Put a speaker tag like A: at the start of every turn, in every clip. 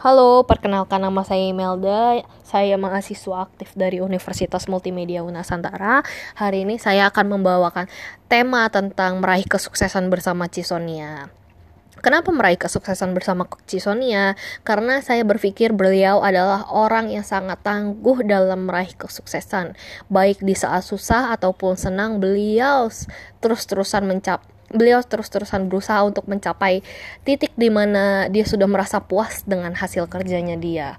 A: Halo, perkenalkan nama saya Imelda. Saya mahasiswa aktif dari Universitas Multimedia Unasantara. Hari ini saya akan membawakan tema tentang meraih kesuksesan bersama Cisonia. Kenapa meraih kesuksesan bersama Cisonia? Karena saya berpikir beliau adalah orang yang sangat tangguh dalam meraih kesuksesan. Baik di saat susah ataupun senang, beliau terus-terusan mencapai beliau terus-terusan berusaha untuk mencapai titik di mana dia sudah merasa puas dengan hasil kerjanya dia.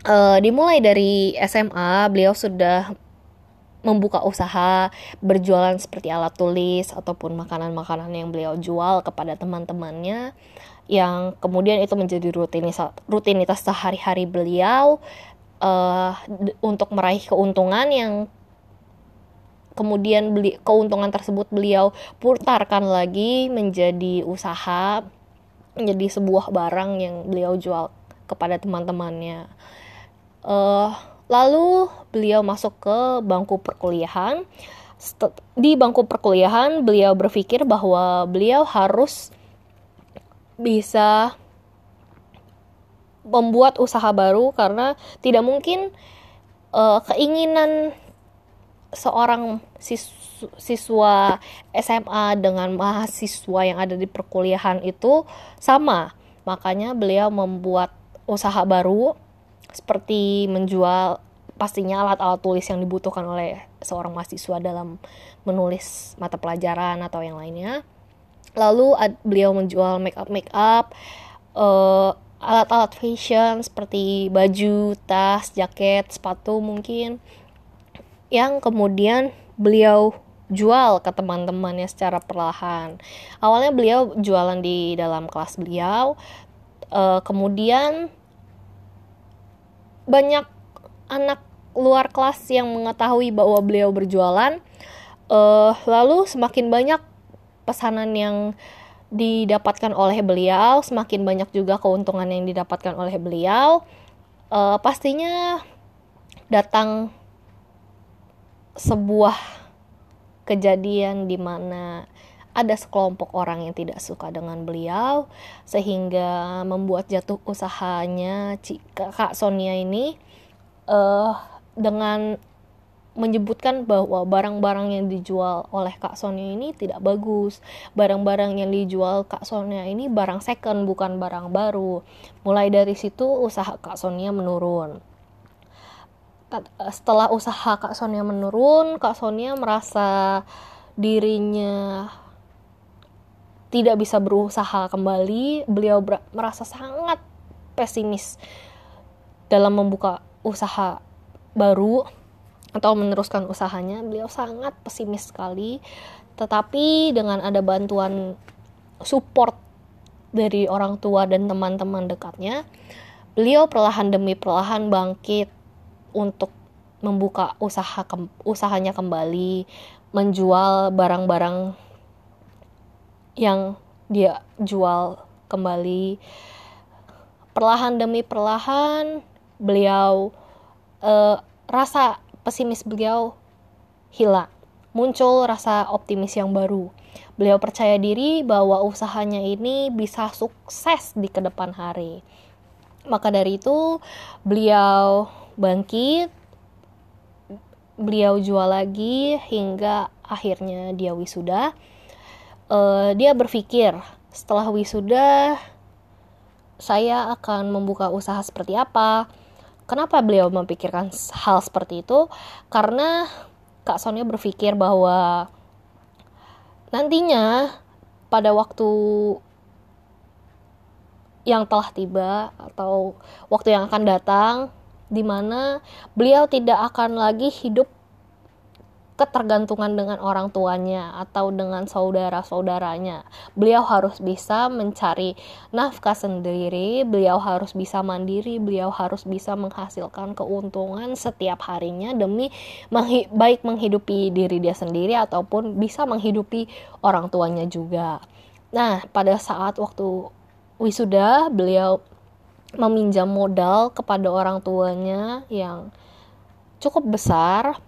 A: Uh, dimulai dari SMA, beliau sudah membuka usaha berjualan seperti alat tulis ataupun makanan-makanan yang beliau jual kepada teman-temannya yang kemudian itu menjadi rutinitas sehari-hari beliau uh, untuk meraih keuntungan yang kemudian beli keuntungan tersebut beliau putarkan lagi menjadi usaha menjadi sebuah barang yang beliau jual kepada teman-temannya. Uh, lalu beliau masuk ke bangku perkuliahan. Di bangku perkuliahan beliau berpikir bahwa beliau harus bisa membuat usaha baru karena tidak mungkin uh, keinginan seorang siswa SMA dengan mahasiswa yang ada di perkuliahan itu sama. Makanya beliau membuat usaha baru seperti menjual pastinya alat-alat tulis yang dibutuhkan oleh seorang mahasiswa dalam menulis mata pelajaran atau yang lainnya. Lalu beliau menjual make up make up, uh, alat-alat fashion seperti baju, tas, jaket, sepatu mungkin yang kemudian beliau jual ke teman-temannya secara perlahan. Awalnya beliau jualan di dalam kelas beliau, uh, kemudian banyak anak luar kelas yang mengetahui bahwa beliau berjualan. Uh, lalu semakin banyak pesanan yang didapatkan oleh beliau, semakin banyak juga keuntungan yang didapatkan oleh beliau. Uh, pastinya datang sebuah kejadian di mana ada sekelompok orang yang tidak suka dengan beliau sehingga membuat jatuh usahanya Kak Sonia ini uh, dengan menyebutkan bahwa barang-barang yang dijual oleh Kak Sonia ini tidak bagus. Barang-barang yang dijual Kak Sonia ini barang second bukan barang baru. Mulai dari situ usaha Kak Sonia menurun setelah usaha Kak Sonia menurun, Kak Sonia merasa dirinya tidak bisa berusaha kembali. Beliau merasa sangat pesimis dalam membuka usaha baru atau meneruskan usahanya. Beliau sangat pesimis sekali. Tetapi dengan ada bantuan support dari orang tua dan teman-teman dekatnya, beliau perlahan demi perlahan bangkit untuk membuka usaha ke, usahanya kembali, menjual barang-barang yang dia jual kembali. Perlahan demi perlahan beliau uh, rasa pesimis beliau hilang. Muncul rasa optimis yang baru. Beliau percaya diri bahwa usahanya ini bisa sukses di ke depan hari. Maka dari itu, beliau bangkit beliau jual lagi hingga akhirnya dia wisuda. Uh, dia berpikir setelah wisuda saya akan membuka usaha seperti apa? Kenapa beliau memikirkan hal seperti itu? Karena Kak Sonia berpikir bahwa nantinya pada waktu yang telah tiba atau waktu yang akan datang di mana beliau tidak akan lagi hidup ketergantungan dengan orang tuanya atau dengan saudara-saudaranya. Beliau harus bisa mencari nafkah sendiri, beliau harus bisa mandiri, beliau harus bisa menghasilkan keuntungan setiap harinya demi menghi baik menghidupi diri dia sendiri ataupun bisa menghidupi orang tuanya juga. Nah, pada saat waktu wisuda, beliau meminjam modal kepada orang tuanya yang cukup besar.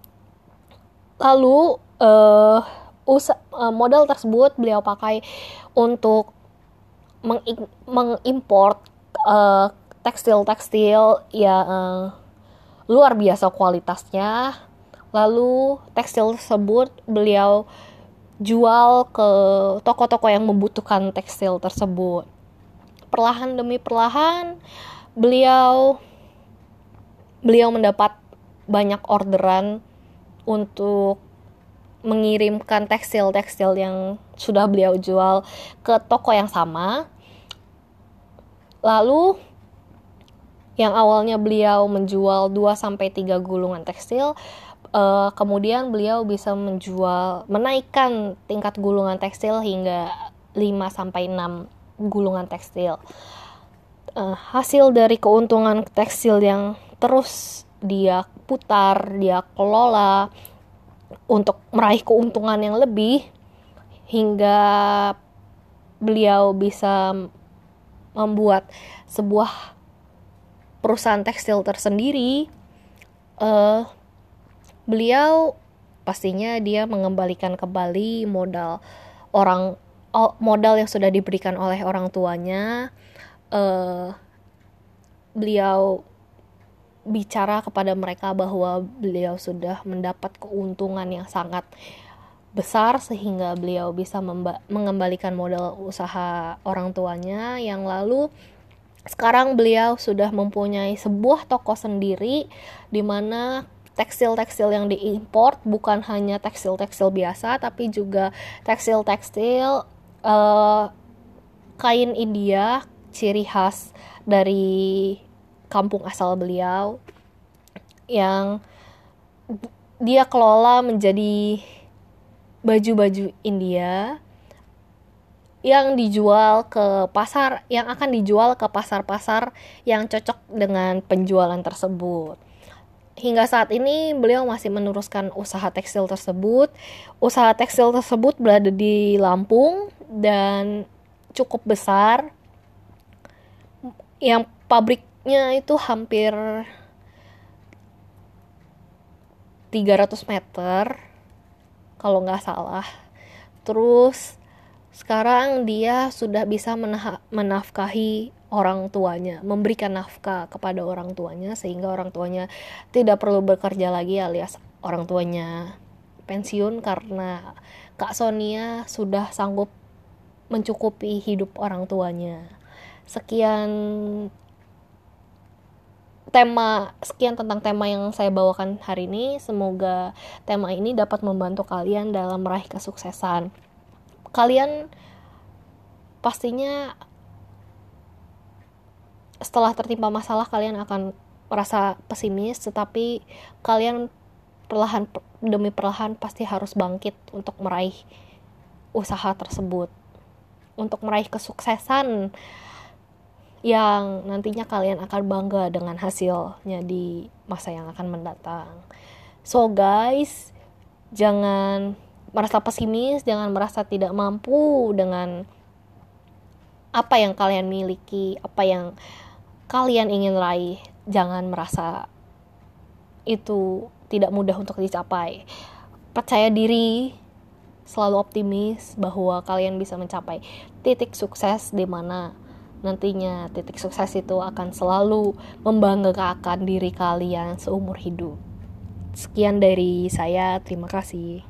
A: Lalu uh, usa uh, modal tersebut beliau pakai untuk mengimport uh, tekstil-tekstil yang luar biasa kualitasnya. Lalu tekstil tersebut beliau jual ke toko-toko yang membutuhkan tekstil tersebut. Perlahan demi perlahan beliau beliau mendapat banyak orderan untuk mengirimkan tekstil-tekstil yang sudah beliau jual ke toko yang sama. Lalu yang awalnya beliau menjual 2 sampai 3 gulungan tekstil uh, kemudian beliau bisa menjual menaikkan tingkat gulungan tekstil hingga 5 sampai 6 gulungan tekstil. Uh, hasil dari keuntungan tekstil yang terus dia putar, dia kelola untuk meraih keuntungan yang lebih hingga beliau bisa membuat sebuah perusahaan tekstil tersendiri uh, beliau pastinya dia mengembalikan kembali modal orang modal yang sudah diberikan oleh orang tuanya uh, beliau bicara kepada mereka bahwa beliau sudah mendapat keuntungan yang sangat besar sehingga beliau bisa mengembalikan modal usaha orang tuanya. Yang lalu sekarang beliau sudah mempunyai sebuah toko sendiri di mana tekstil-tekstil yang diimpor bukan hanya tekstil-tekstil biasa tapi juga tekstil-tekstil uh, kain India ciri khas dari kampung asal beliau yang dia kelola menjadi baju-baju India yang dijual ke pasar yang akan dijual ke pasar-pasar yang cocok dengan penjualan tersebut. Hingga saat ini beliau masih meneruskan usaha tekstil tersebut. Usaha tekstil tersebut berada di Lampung dan cukup besar. Yang pabriknya itu hampir 300 meter kalau nggak salah. Terus sekarang dia sudah bisa menafkahi orang tuanya, memberikan nafkah kepada orang tuanya sehingga orang tuanya tidak perlu bekerja lagi alias orang tuanya pensiun karena Kak Sonia sudah sanggup mencukupi hidup orang tuanya. Sekian tema sekian tentang tema yang saya bawakan hari ini. Semoga tema ini dapat membantu kalian dalam meraih kesuksesan kalian pastinya setelah tertimpa masalah kalian akan merasa pesimis tetapi kalian perlahan demi perlahan pasti harus bangkit untuk meraih usaha tersebut untuk meraih kesuksesan yang nantinya kalian akan bangga dengan hasilnya di masa yang akan mendatang. So guys, jangan merasa pesimis, jangan merasa tidak mampu dengan apa yang kalian miliki, apa yang kalian ingin raih. Jangan merasa itu tidak mudah untuk dicapai. Percaya diri, selalu optimis bahwa kalian bisa mencapai titik sukses di mana nantinya titik sukses itu akan selalu membanggakan diri kalian seumur hidup. Sekian dari saya, terima kasih.